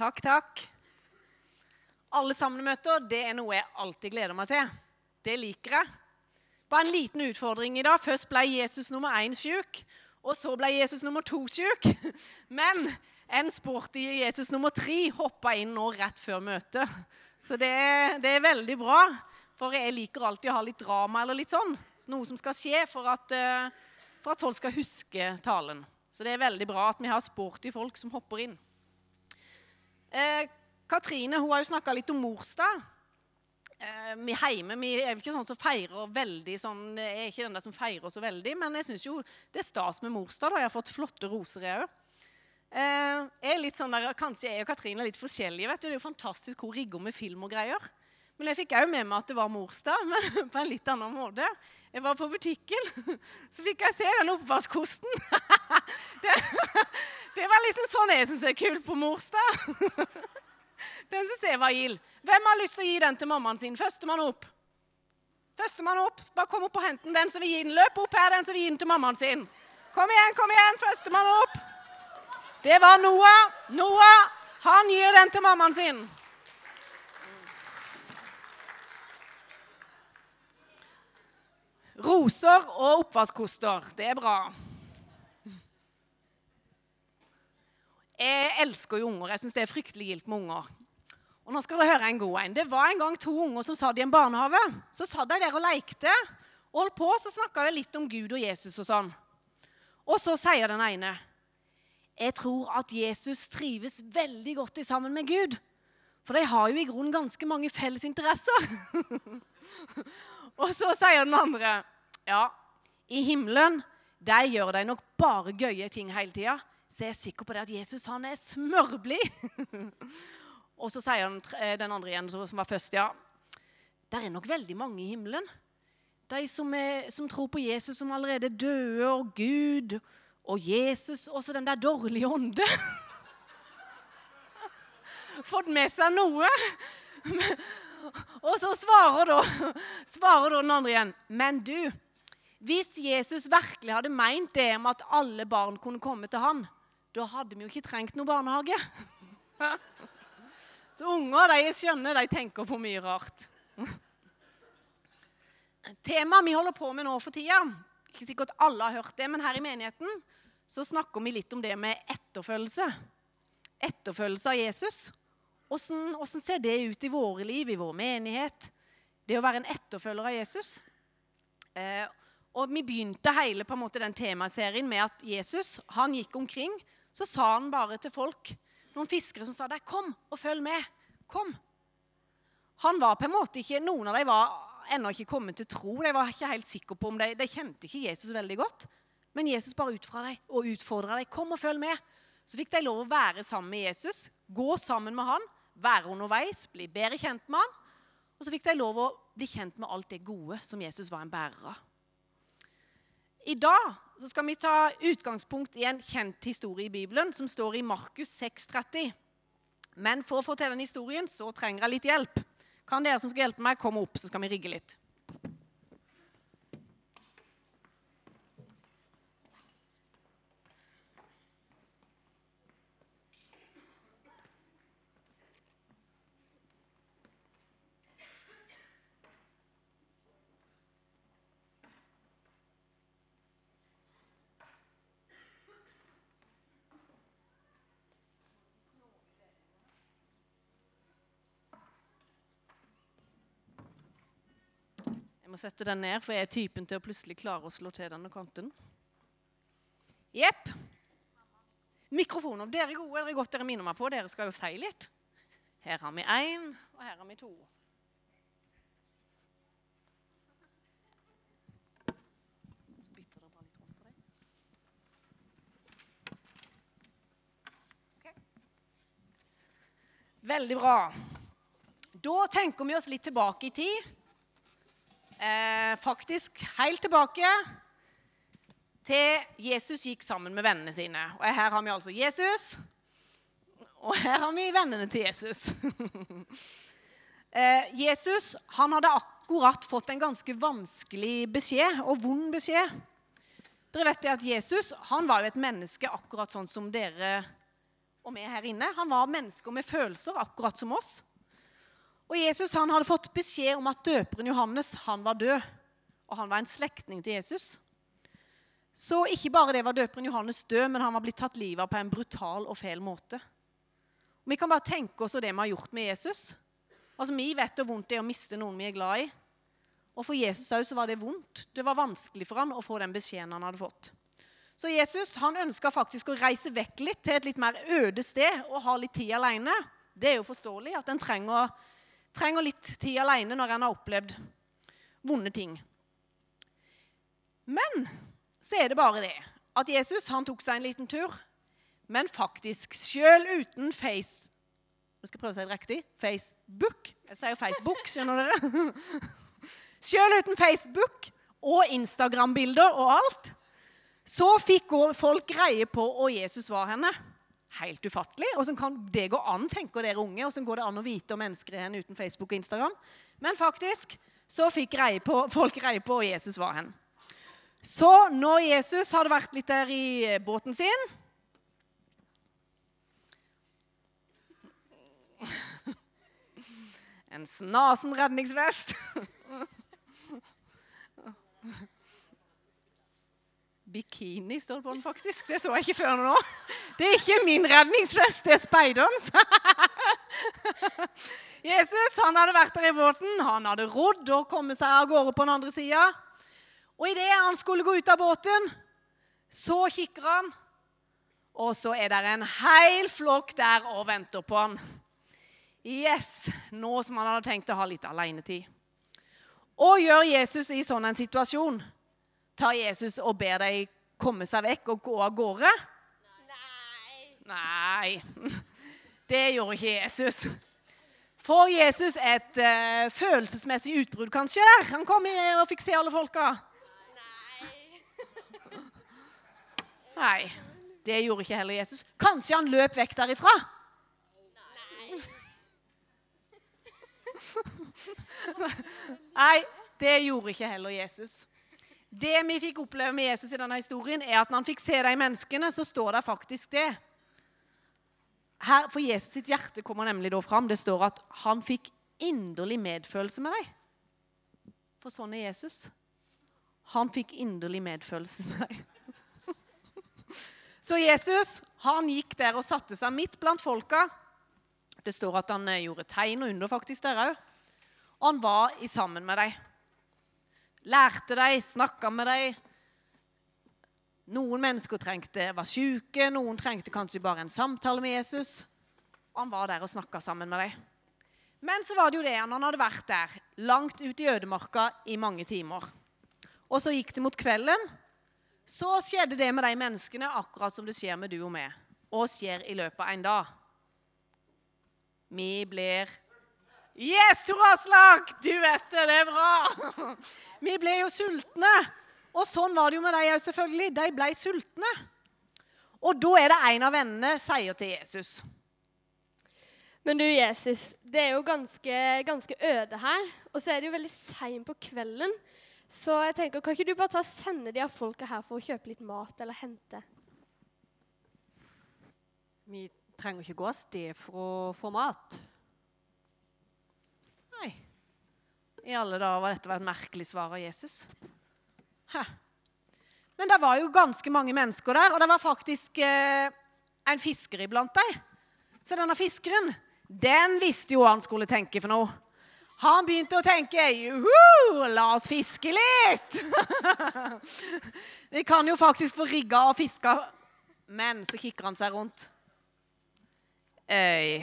Takk, takk. Alle samlemøter det er noe jeg alltid gleder meg til. Det liker jeg. Bare en liten utfordring i dag. Først ble Jesus nummer én sjuk, og så ble Jesus nummer to sjuk. Men en sporty Jesus nummer tre hoppa inn nå rett før møtet. Så det, det, er veldig bra. For jeg liker alltid å ha litt drama eller litt sånn. Noe som skal skje for at, eh, for at folk skal huske talen. Så det er veldig bra at vi har sporty folk som hopper inn. Eh, Katrine hun har jo snakka litt om morsdag. Eh, vi hjemme vi er ikke sånn som feirer veldig sånn, Jeg er ikke den der som feirer så veldig, men jeg syns jo det er stas med morsdag. da, Jeg har fått flotte roser, jeg òg. Eh, jeg er litt sånn der, Kanskje jeg og Katrine er litt forskjellige. vet du, Det er jo fantastisk hun rigger med film og greier. Men jeg fikk òg med meg at det var morsdag, men på en litt annen måte. Jeg var på butikken, så fikk jeg se den oppvaskkosten. Det, det var liksom sånn jeg syns er kult på morsdag. Den syns jeg var gild. Hvem har lyst til å gi den til mammaen sin? Førstemann opp. Førstemann opp. Bare kom opp og hent den. Den som vil gi den. Løp opp her, den som vil gi den til mammaen sin. Kom igjen, kom igjen. Førstemann opp. Det var Noah. Noah, han gir den til mammaen sin. Roser og oppvaskkoster. Det er bra. Jeg elsker jo unger. Jeg syns det er fryktelig gildt med unger. Og nå skal dere høre en god en. Det var en gang to unger som satt i en barnehage. Så satt de der og lekte. Og holdt på, så snakka de litt om Gud og Jesus og sånn. Og så sier den ene Jeg tror at Jesus trives veldig godt sammen med Gud. For de har jo i grunnen ganske mange felles interesser. og så sier den andre Ja, i himmelen der gjør de nok bare gøye ting hele tida så jeg er sikker på det at Jesus han er smørblid. og så sier han, eh, den andre igjen, som var først, ja Det er nok veldig mange i himmelen. De som, er, som tror på Jesus, som allerede er døde, og Gud og Jesus, og så den der dårlige ånde. Fått med seg noe. og så svarer da, svarer da den andre igjen. Men du, hvis Jesus virkelig hadde meint det med at alle barn kunne komme til han, da hadde vi jo ikke trengt noen barnehage. Så unger de skjønner, de tenker på mye rart. Temaet vi holder på med nå for tida Ikke sikkert alle har hørt det, men her i menigheten så snakker vi litt om det med etterfølgelse. Etterfølgelse av Jesus. Hvordan, hvordan ser det ut i våre liv, i vår menighet? Det å være en etterfølger av Jesus. Eh, og Vi begynte hele på en måte den temaserien med at Jesus han gikk omkring så sa han bare til folk, noen fiskere som sa der, 'Kom og følg med. Kom.' Han var på en måte ikke, Noen av dem var ennå ikke kommet til tro. De var ikke helt sikre på om de, de kjente ikke Jesus veldig godt. Men Jesus bare ut fra dem og utfordra dem. 'Kom og følg med.' Så fikk de lov å være sammen med Jesus, gå sammen med han, være underveis, bli bedre kjent med han. Og så fikk de lov å bli kjent med alt det gode som Jesus var en bærer av. I dag skal vi ta utgangspunkt i en kjent historie i Bibelen som står i Markus 6,30. Men for å fortelle den historien så trenger jeg litt hjelp. Kan dere som skal hjelpe meg, komme opp, så skal vi rigge litt? Jeg må sette den ned, for jeg er typen til å plutselig klare å slå til denne kanten. Jepp. Mikrofoner. Dere er gode. Dere er godt dere minner meg på. Dere skal jo si litt. Her har vi én, og her har vi to. Veldig bra. Da tenker vi oss litt tilbake i tid eh, faktisk helt tilbake til Jesus gikk sammen med vennene sine. Og her har vi altså Jesus, og her har vi vennene til Jesus. eh, Jesus han hadde akkurat fått en ganske vanskelig beskjed, og vond beskjed. Dere vet det at Jesus han var jo et menneske akkurat sånn som dere og vi her inne. Han var mennesker med følelser, akkurat som oss. Og Jesus han hadde fått beskjed om at døperen Johannes han var død. Og han var en slektning til Jesus. Så ikke bare det var døperen Johannes død, men han var blitt tatt livet av på en brutal og feil måte. Og vi kan bare tenke oss det vi har gjort med Jesus. Altså, Vi vet hvor vondt det er å miste noen vi er glad i. Og for Jesus så var det vondt. Det var vanskelig for han å få den beskjeden han hadde fått. Så Jesus han ønska faktisk å reise vekk litt til et litt mer øde sted og ha litt tid alene. Det er jo forståelig at en trenger, trenger litt tid alene når en har opplevd vonde ting. Men så er det bare det at Jesus han tok seg en liten tur. Men faktisk, sjøl uten face Nå skal jeg prøve å si det riktig. Facebook. Jeg sier Facebook, skjønner dere? Sjøl uten Facebook og Instagram-bilder og alt, så fikk folk greie på hvor Jesus var henne. Helt ufattelig. Åssen kan det gå an, tenker dere unge? Åssen går det an å vite om mennesker er henne uten Facebook og Instagram? Men faktisk så fikk greie på, folk greie på hvor Jesus var henne. Så når Jesus hadde vært litt der i båten sin En snasen redningsvest. Bikini står det på den, faktisk. Det så jeg ikke før nå. Det er ikke min redningsvest, det er speiderens. Jesus han hadde vært der i båten, han hadde rodd og kommet seg av gårde på den andre sida. Og idet han skulle gå ut av båten, så kikker han, og så er det en hel flokk der og venter på han. Yes, nå som han hadde tenkt å ha litt alenetid. Og gjør Jesus i sånn en situasjon? Tar Jesus og ber dem komme seg vekk og gå av gårde? Nei. Nei. Det gjorde ikke Jesus. Får Jesus et uh, følelsesmessig utbrudd kanskje der? Han kom og fikk se alle folka. Nei. Nei, det gjorde ikke heller Jesus. Kanskje han løp vekk derifra? Nei. Nei, det gjorde ikke heller Jesus. Det vi fikk oppleve med Jesus i denne historien, er at når han fikk se de menneskene, så står det faktisk det. Her, for Jesus sitt hjerte kommer nemlig da fram. Det står at han fikk inderlig medfølelse med dem. For sånn er Jesus. Han fikk inderlig medfølelse med dem. Så Jesus han gikk der og satte seg midt blant folka. Det står at han eh, gjorde tegn og under faktisk der òg. Og han var i sammen med dem. Lærte dem, snakka med dem. Noen mennesker trengte, var syke, noen trengte kanskje bare en samtale med Jesus. Og han var der og snakka sammen med dem. Men så var det jo det han hadde vært der, langt ute i ødemarka i mange timer. Og så gikk det mot kvelden. Så skjedde det med de menneskene akkurat som det skjer med du og meg. Og skjer i løpet av en dag. Vi blir Yes, Tor Aslak! Du vet det, det er bra. Vi ble jo sultne. Og sånn var det jo med de òg, selvfølgelig. De ble sultne. Og da er det en av vennene sier til Jesus Men du, Jesus, det er jo ganske, ganske øde her. Og så er det jo veldig seint på kvelden. Så jeg tenker, kan ikke du bare ta og sende de av folka her for å kjøpe litt mat eller hente? Vi trenger ikke gå av sted for å få mat. Nei. I alle dager var dette et merkelig svar av Jesus. Hæ. Men det var jo ganske mange mennesker der, og det var faktisk eh, en fisker iblant dem. Så denne fiskeren, den visste jo hva han skulle tenke for noe. Han begynte å tenke Juhu, la oss fiske litt! Vi kan jo faktisk få rigga og fiska. Men så kikker han seg rundt. Øy.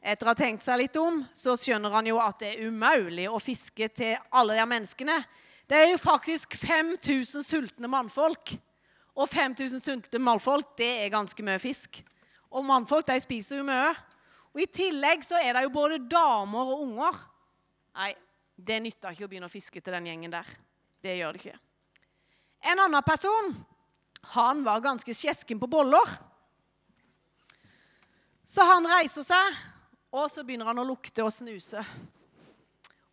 Etter å ha tenkt seg litt om, så skjønner han jo at det er umulig å fiske til alle de menneskene. Det er jo faktisk 5000 sultne mannfolk. Og 5000 sultne mannfolk, det er ganske mye fisk. Og mannfolk de spiser jo mye. Og I tillegg så er det jo både damer og unger. Nei, det nytter ikke å begynne å fiske til den gjengen der. Det gjør det ikke. En annen person han var ganske skjesken på boller. Så han reiser seg, og så begynner han å lukte og snuse.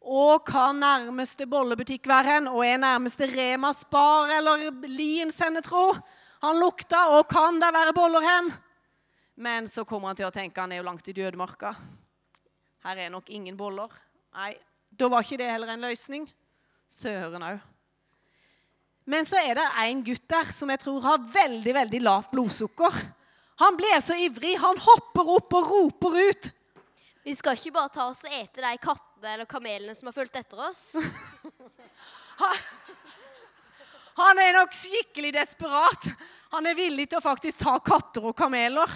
Og kan nærmeste bollebutikk være hen? Og er nærmeste Rema Spar eller Lien sende tro? Han lukta, og kan det være boller hen? Men så kommer han til å tenke han er jo langt i dødemarka. Her er nok ingen boller. Nei, da var ikke det heller en løsning. Søren òg. Men så er det en gutt der som jeg tror har veldig veldig lavt blodsukker. Han blir så ivrig. Han hopper opp og roper ut. Vi skal ikke bare ta oss og ete de kattene eller kamelene som har fulgt etter oss. Han er nok skikkelig desperat. Han er villig til å faktisk ta katter og kameler.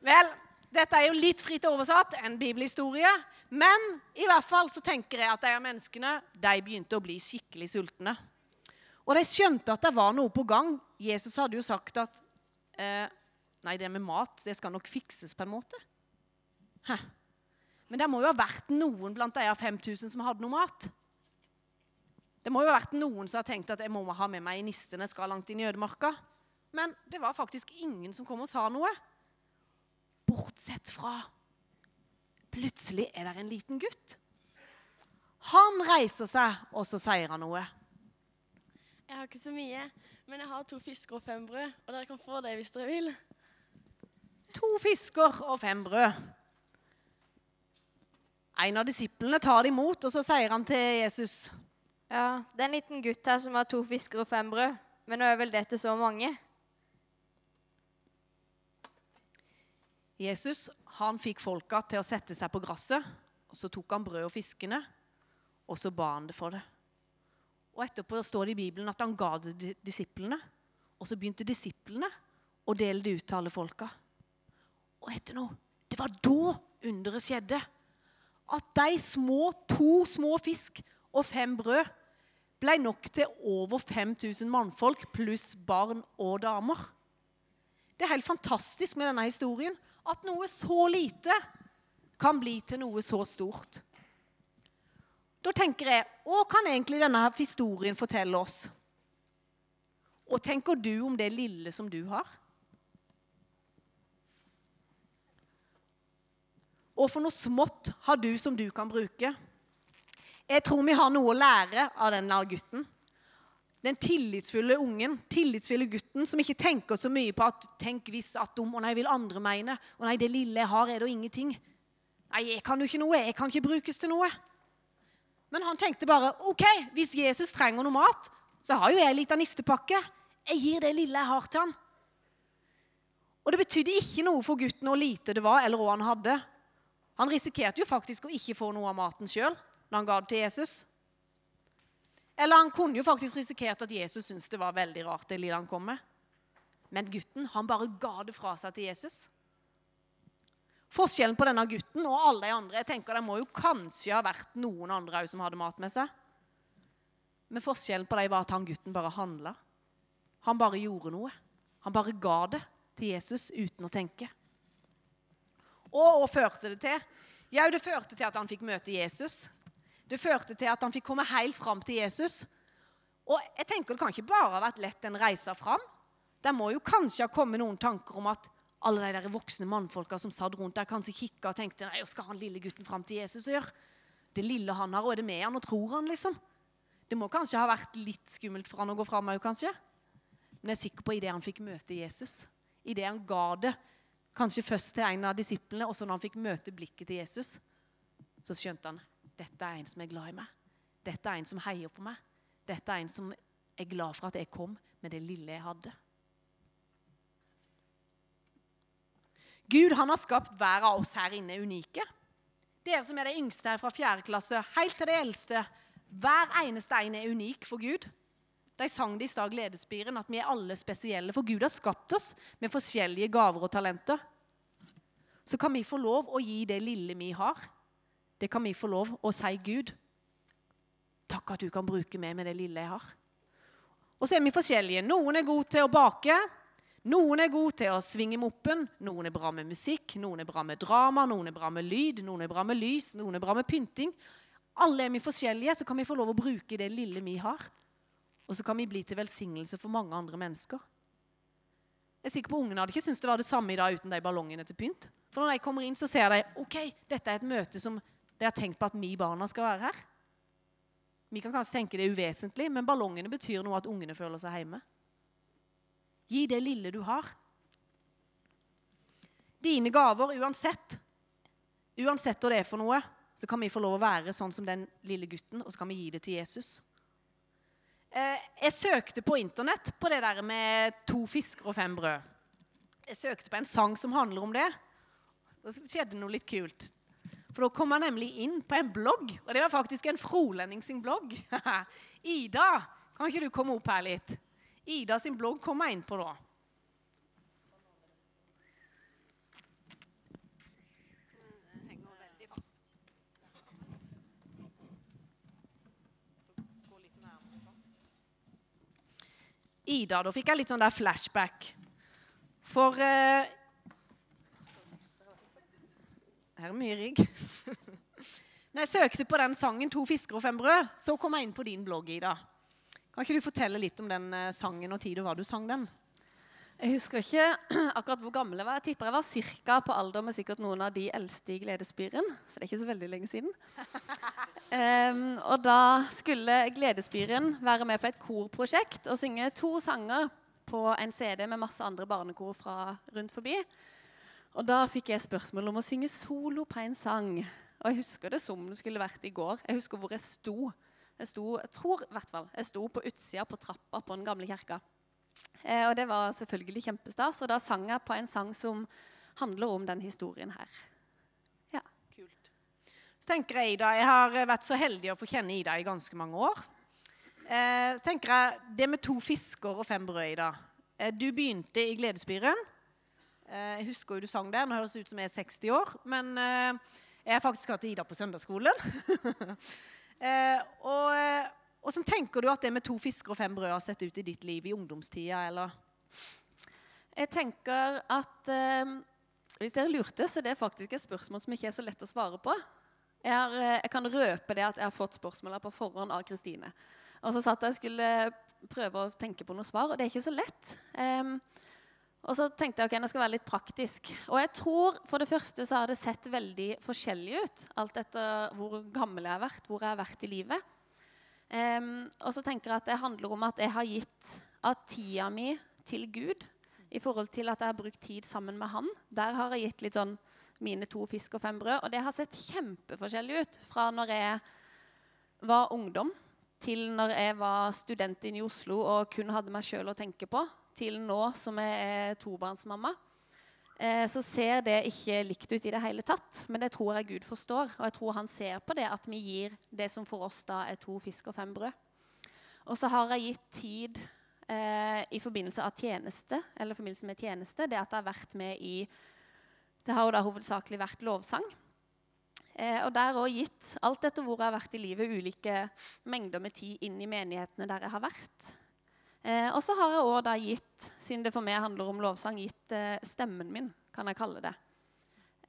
Vel, dette er jo litt fritt oversatt, en bibelhistorie. Men i hvert fall så tenker jeg at de menneskene de begynte å bli skikkelig sultne. Og de skjønte at det var noe på gang. Jesus hadde jo sagt at eh, Nei, det med mat det skal nok fikses på en måte. Hæ. Men det må jo ha vært noen blant de 5000 som hadde noe mat. Det må jo ha vært noen som har tenkt at jeg må ha med meg i niste når jeg skal langt inn i ødemarka. Men det var faktisk ingen som kom og sa noe. Bortsett fra Plutselig er det en liten gutt. Han reiser seg, og så sier han noe. Jeg har ikke så mye, men jeg har to fisker og fem brød, og dere kan få det hvis dere vil. To fisker og fem brød. En av disiplene tar det imot, og så sier han til Jesus Ja, det er en liten gutt her som har to fisker og fem brød. Men nå er vel det til så mange? Jesus han fikk folka til å sette seg på gresset, og så tok han brød og fiskene, og så ba han det for det. Og Etterpå står det i Bibelen at han ga det til disiplene, og så begynte disiplene å dele det ut til alle folka. Og etter noe, det var da underet skjedde. At de små, to små fisk og fem brød ble nok til over 5000 mannfolk pluss barn og damer. Det er helt fantastisk med denne historien. At noe så lite kan bli til noe så stort. Da tenker jeg hva kan egentlig denne historien fortelle oss? Og tenker du om det lille som du har? Og for noe smått har du som du kan bruke? Jeg tror vi har noe å lære av denne gutten. Den tillitsfulle ungen, tillitsfulle gutten som ikke tenker så mye på at 'tenk hvis at om', og nei, vil andre mene', og nei, det lille jeg har, er da ingenting'. Nei, jeg kan jo ikke noe. Jeg kan ikke brukes til noe. Men han tenkte bare 'OK, hvis Jesus trenger noe mat, så har jo jeg en liten nistepakke'. Jeg gir det lille jeg har, til han. Og det betydde ikke noe for gutten hvor lite det var, eller hva han hadde. Han risikerte jo faktisk å ikke få noe av maten sjøl når han ga det til Jesus. Eller han kunne jo faktisk risikert at Jesus syntes det var veldig rart det lille han kom med. Men gutten han bare ga det fra seg til Jesus. Forskjellen på denne gutten og alle de andre jeg tenker Det må jo kanskje ha vært noen andre som hadde mat med seg. Men forskjellen på dem var at han gutten bare handla. Han bare gjorde noe. Han bare ga det til Jesus uten å tenke. Og hva førte det til? Jau, det førte til at han fikk møte Jesus. Det førte til at han fikk komme helt fram til Jesus. Og jeg tenker Det kan ikke bare ha vært lett en reise fram. Det må jo kanskje ha kommet noen tanker om at alle de der voksne mannfolka som satt rundt der, kanskje kikka og tenkte nei, hva skal han lille gutten fram til Jesus gjøre? Det lille han har, og er det med han, og tror han, liksom? Det må kanskje ha vært litt skummelt for han å gå fram òg, kanskje? Men jeg er sikker på idet han fikk møte Jesus, idet han ga det kanskje først til en av disiplene, og så når han fikk møte blikket til Jesus, så skjønte han dette er en som er glad i meg. Dette er en som heier på meg. Dette er en som er glad for at jeg kom med det lille jeg hadde. Gud han har skapt hver av oss her inne unike. Dere som er de yngste her fra fjerde klasse, helt til de eldste. Hver eneste en er unik for Gud. De sang det i stad, Gledesspiren, at vi er alle spesielle. For Gud har skapt oss med forskjellige gaver og talenter. Så kan vi få lov å gi det lille vi har. Det kan vi få lov å si Gud. Takk at du kan bruke meg med det lille jeg har. Og så er vi forskjellige. Noen er gode til å bake. Noen er gode til å svinge moppen, noen er bra med musikk, noen er bra med drama, noen er bra med lyd, noen er bra med lys, noen er bra med pynting. Alle er vi forskjellige, så kan vi få lov å bruke det lille vi har. Og så kan vi bli til velsignelse for mange andre mennesker. Jeg er sikker på Ungene hadde ikke syntes det var det samme i dag uten de ballongene til pynt. For når de kommer inn, så ser de ok, dette er et møte som de har tenkt på at vi barna skal være her. Vi kan kanskje tenke det er uvesentlig, men ballongene betyr noe at ungene føler seg hjemme. Gi det lille du har. dine gaver uansett. Uansett hva det er for noe, så kan vi få lov å være sånn som den lille gutten, og så kan vi gi det til Jesus. Eh, jeg søkte på internett på det der med to fisker og fem brød. Jeg søkte på en sang som handler om det. Da skjedde noe litt kult. For da kom jeg nemlig inn på en blogg, og det var faktisk en frolending sin blogg. Ida, kan ikke du komme opp her litt? Ida sin blogg kom jeg inn på da. Ida, da fikk jeg litt sånn der flashback. For eh, Her er mye rigg. Når jeg søkte på den sangen 'To fisker og fem brød', så kom jeg inn på din blogg, Ida. Kan ikke du fortelle litt om den eh, sangen og tid og hva du sang den? Jeg husker ikke akkurat hvor gammel jeg var. Jeg tipper jeg var cirka på alder med sikkert noen av de eldste i Gledesbyren. Så det er ikke så veldig lenge siden. Um, og da skulle Gledesbyren være med på et korprosjekt og synge to sanger på en CD med masse andre barnekor fra rundt forbi. Og da fikk jeg spørsmål om å synge solo på en sang. Og jeg husker det som det skulle vært i går. Jeg husker hvor jeg sto. Jeg sto, jeg tror i hvert fall, jeg sto på utsida på trappa på den gamle kirka. Eh, og det var selvfølgelig kjempestas. Og da sang jeg på en sang som handler om den historien her. Ja. Kult. Så tenker jeg, Ida, jeg har vært så heldig å få kjenne Ida i ganske mange år. Eh, så tenker jeg, Det med to fisker og fem brød, Ida. Eh, du begynte i Gledesbyren. Eh, jeg husker jo du sang der. Nå høres det ut som jeg er 60 år. Men eh, jeg har faktisk hatt Ida på søndagsskolen. eh, og, eh, Hvordan tenker du at det med to fisker og fem brød har sett ut i ditt liv i ungdomstida? eller? Jeg tenker at eh, Hvis dere lurte, så er det faktisk et spørsmål som ikke er så lett å svare på. Jeg, har, eh, jeg kan røpe det at jeg har fått spørsmålet på forhånd av Kristine. Og så satt jeg skulle prøve å tenke på noe svar, og det er ikke så lett. Em, og så tenkte jeg ok, jeg skal være litt praktisk. Og jeg tror for det første så har det sett veldig forskjellig ut. Alt etter hvor gammel jeg har vært, hvor jeg har vært i livet. Em, og så tenker jeg at det handler om at jeg har gitt av tida mi til Gud i forhold til at jeg har brukt tid sammen med han. Der har jeg gitt litt sånn mine to fisk og fem brød. Og det har sett kjempeforskjellig ut fra når jeg var ungdom, til når jeg var student inne i Oslo og kun hadde meg sjøl å tenke på, til nå som jeg er tobarnsmamma. Eh, så ser det ikke likt ut i det hele tatt, men det tror jeg Gud forstår. Og jeg tror han ser på det at vi gir det som for oss da er to fisk og fem brød. Og så har jeg gitt tid eh, i forbindelse av tjeneste, eller forbindelse med tjeneste, det at jeg har vært med i Det har jo da hovedsakelig vært lovsang. Eh, og der òg gitt, alt etter hvor jeg har vært i livet, ulike mengder med tid inn i menighetene der jeg har vært. Eh, og så har jeg òg da gitt, siden det for meg handler om lovsang, gitt eh, stemmen min, kan jeg kalle det.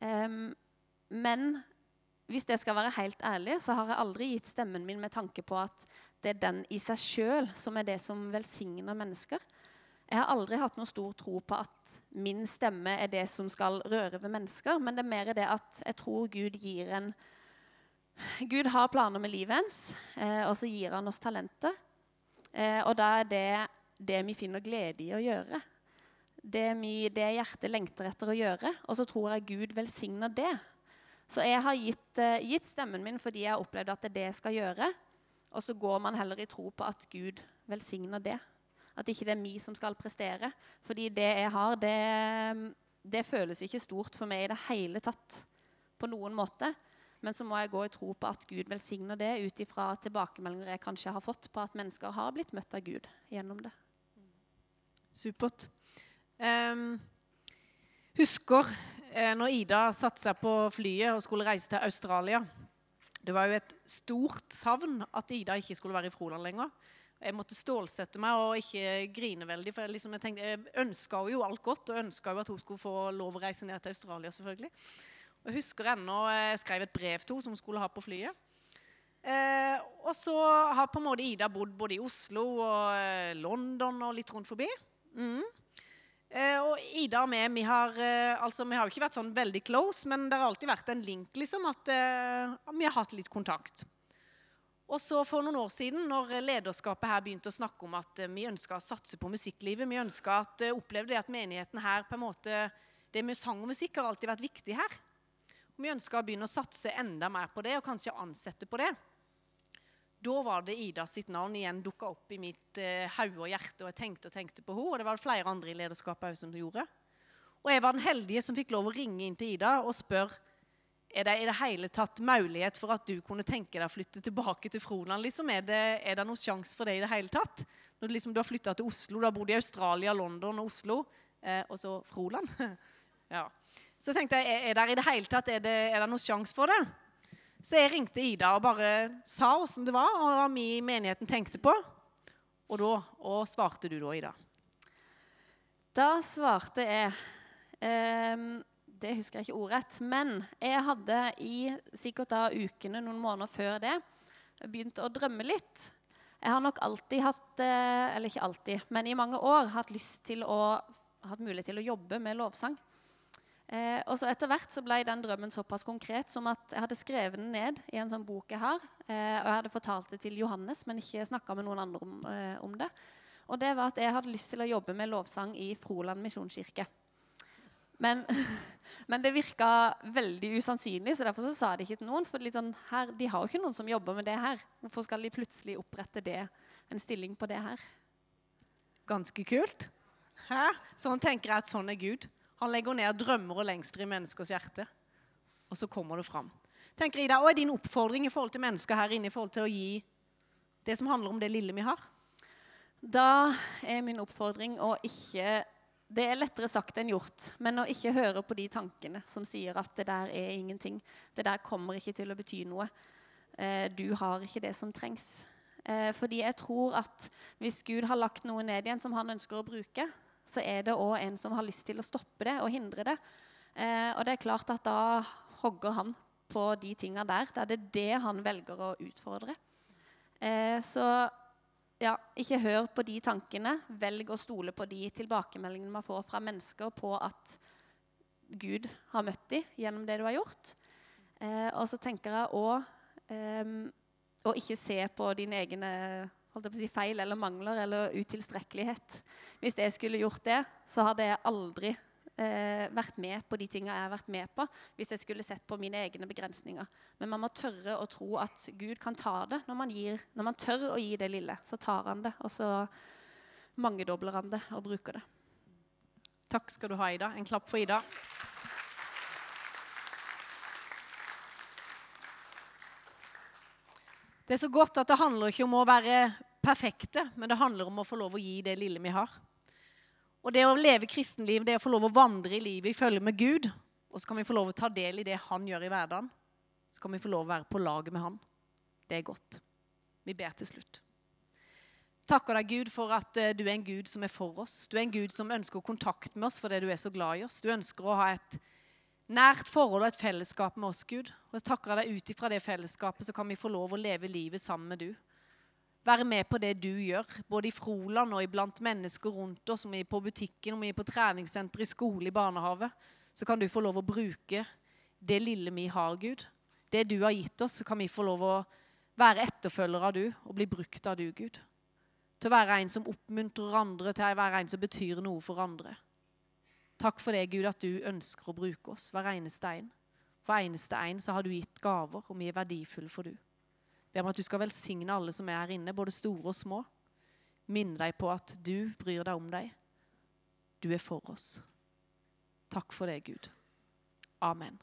Eh, men hvis jeg skal være helt ærlig, så har jeg aldri gitt stemmen min med tanke på at det er den i seg sjøl som er det som velsigner mennesker. Jeg har aldri hatt noe stor tro på at min stemme er det som skal røre ved mennesker, men det er mer det at jeg tror Gud gir en Gud har planer med livet ens, eh, og så gir han oss talenter. Eh, og da er det det vi finner glede i å gjøre. Det, vi, det hjertet lengter etter å gjøre. Og så tror jeg Gud velsigner det. Så jeg har gitt, eh, gitt stemmen min fordi jeg har opplevd at det er det jeg skal gjøre. Og så går man heller i tro på at Gud velsigner det. At ikke det er vi som skal prestere. Fordi det jeg har, det, det føles ikke stort for meg i det hele tatt. På noen måte. Men så må jeg gå i tro på at Gud velsigner det ut ifra tilbakemeldinger jeg kanskje har fått på at mennesker har blitt møtt av Gud gjennom det. Supert. Um, husker eh, når Ida satte seg på flyet og skulle reise til Australia. Det var jo et stort savn at Ida ikke skulle være i Froland lenger. Jeg måtte stålsette meg og ikke grine veldig. For jeg, liksom, jeg, jeg ønska jo alt godt, og ønska jo at hun skulle få lov å reise ned til Australia. selvfølgelig. Jeg husker ennå jeg skrev et brev til henne som hun skulle ha på flyet. Eh, og så har på en måte Ida bodd både i Oslo og eh, London og litt rundt forbi. Mm. Eh, og Ida og meg, vi har, eh, altså, vi har jo ikke vært sånn veldig close, men det har alltid vært en link, liksom, at eh, vi har hatt litt kontakt. Og så For noen år siden, når lederskapet her begynte å snakke om at eh, vi ønska å satse på musikklivet, vi ønska at eh, opplevde det at menigheten her på en måte det med sang og musikk har alltid vært viktig her. Vi ønska å begynne å satse enda mer på det, og kanskje ansette på det. Da var det Ida sitt navn igjen dukka opp i mitt eh, hode og hjerte, og jeg tenkte og tenkte på henne, og det var det flere andre i lederskapet òg som gjorde. Og jeg var den heldige som fikk lov å ringe inn til Ida og spørre er det i det hele tatt mulighet for at du kunne tenke deg å flytte tilbake til Froland? Liksom? Er, det, det noen sjanse for det i det hele tatt? Når du, liksom, du har flytta til Oslo, du har bodd i Australia, London og Oslo, eh, og så Froland. ja. Så tenkte jeg, er, det i det hele tatt er det, er det noen sjanse for det? Så jeg ringte Ida og bare sa åssen det var, og hva vi i menigheten tenkte på. Og da og svarte du da, Ida? Da svarte jeg ehm, Det husker jeg ikke ordrett. Men jeg hadde i sikkert da ukene, noen måneder før det, begynt å drømme litt. Jeg har nok alltid hatt eh, Eller ikke alltid, men i mange år hatt lyst til å hatt mulighet til å jobbe med lovsang. Eh, og så Etter hvert så ble den drømmen såpass konkret som at jeg hadde skrevet den ned i en sånn bok jeg har. Eh, og jeg hadde fortalt det til Johannes, men ikke snakka med noen andre om, eh, om det. Og det var at jeg hadde lyst til å jobbe med lovsang i Froland misjonskirke. Men, men, det virka veldig usannsynlig, så derfor så sa de ikke til noen. For sånn, her, de har jo ikke noen som jobber med det her. Hvorfor skal de plutselig opprette det, en stilling på det her? Ganske kult. Hæ? Sånn tenker jeg at sånn er Gud. Han legger ned drømmer og lengsler i menneskers hjerte. Og så kommer det fram. Tenker Ida, Hva er din oppfordring i forhold til mennesker her inne i forhold til å gi det som handler om det lille vi har? Da er min oppfordring å ikke Det er lettere sagt enn gjort, men å ikke høre på de tankene som sier at det der er ingenting. Det der kommer ikke til å bety noe. Eh, du har ikke det som trengs. Eh, fordi jeg tror at hvis Gud har lagt noe ned igjen som han ønsker å bruke, så er det òg en som har lyst til å stoppe det og hindre det. Eh, og det er klart at da hogger han på de tinga der. Da er det det han velger å utfordre. Eh, så ja, ikke hør på de tankene. Velg å stole på de tilbakemeldingene man får fra mennesker på at Gud har møtt dem gjennom det du har gjort. Eh, og så tenker jeg òg eh, å ikke se på dine egne holdt jeg på å si, feil eller mangler eller utilstrekkelighet. Hvis jeg skulle gjort det, så hadde jeg aldri eh, vært med på de tinga jeg har vært med på, hvis jeg skulle sett på mine egne begrensninger. Men man må tørre å tro at Gud kan ta det. Når man, gir, når man tør å gi det lille, så tar han det, og så mangedobler han det og bruker det. Takk skal du ha, Ida. En klapp for Ida. Det er så godt at det handler ikke om å være perfekte, men det handler om å få lov å gi det lille vi har. Og det å leve kristenliv, det å få lov å vandre i livet i følge med Gud. Og så kan vi få lov å ta del i det han gjør i hverdagen. Så kan vi få lov å være på laget med han. Det er godt. Vi ber til slutt. Takker deg, Gud, for at eh, du er en Gud som er for oss. Du er en Gud som ønsker kontakt med oss fordi du er så glad i oss. Du ønsker å ha et nært forhold og et fellesskap med oss, Gud. Og jeg takker deg ut ifra det fellesskapet, så kan vi få lov å leve livet sammen med du. Være med på det du gjør, både i Froland og iblant mennesker rundt oss, om vi er på butikken, om vi er på treningssenter, i skole, i barnehage. Så kan du få lov å bruke det lille vi har, Gud. Det du har gitt oss, så kan vi få lov å være etterfølgere av du og bli brukt av du, Gud. Til å være en som oppmuntrer andre, til å være en som betyr noe for andre. Takk for det, Gud, at du ønsker å bruke oss, hver eneste en. Hver eneste en så har du gitt gaver, og vi er verdifulle for du. Ber om at du skal velsigne alle som er her inne, både store og små. Minne deg på at du bryr deg om deg. Du er for oss. Takk for det, Gud. Amen.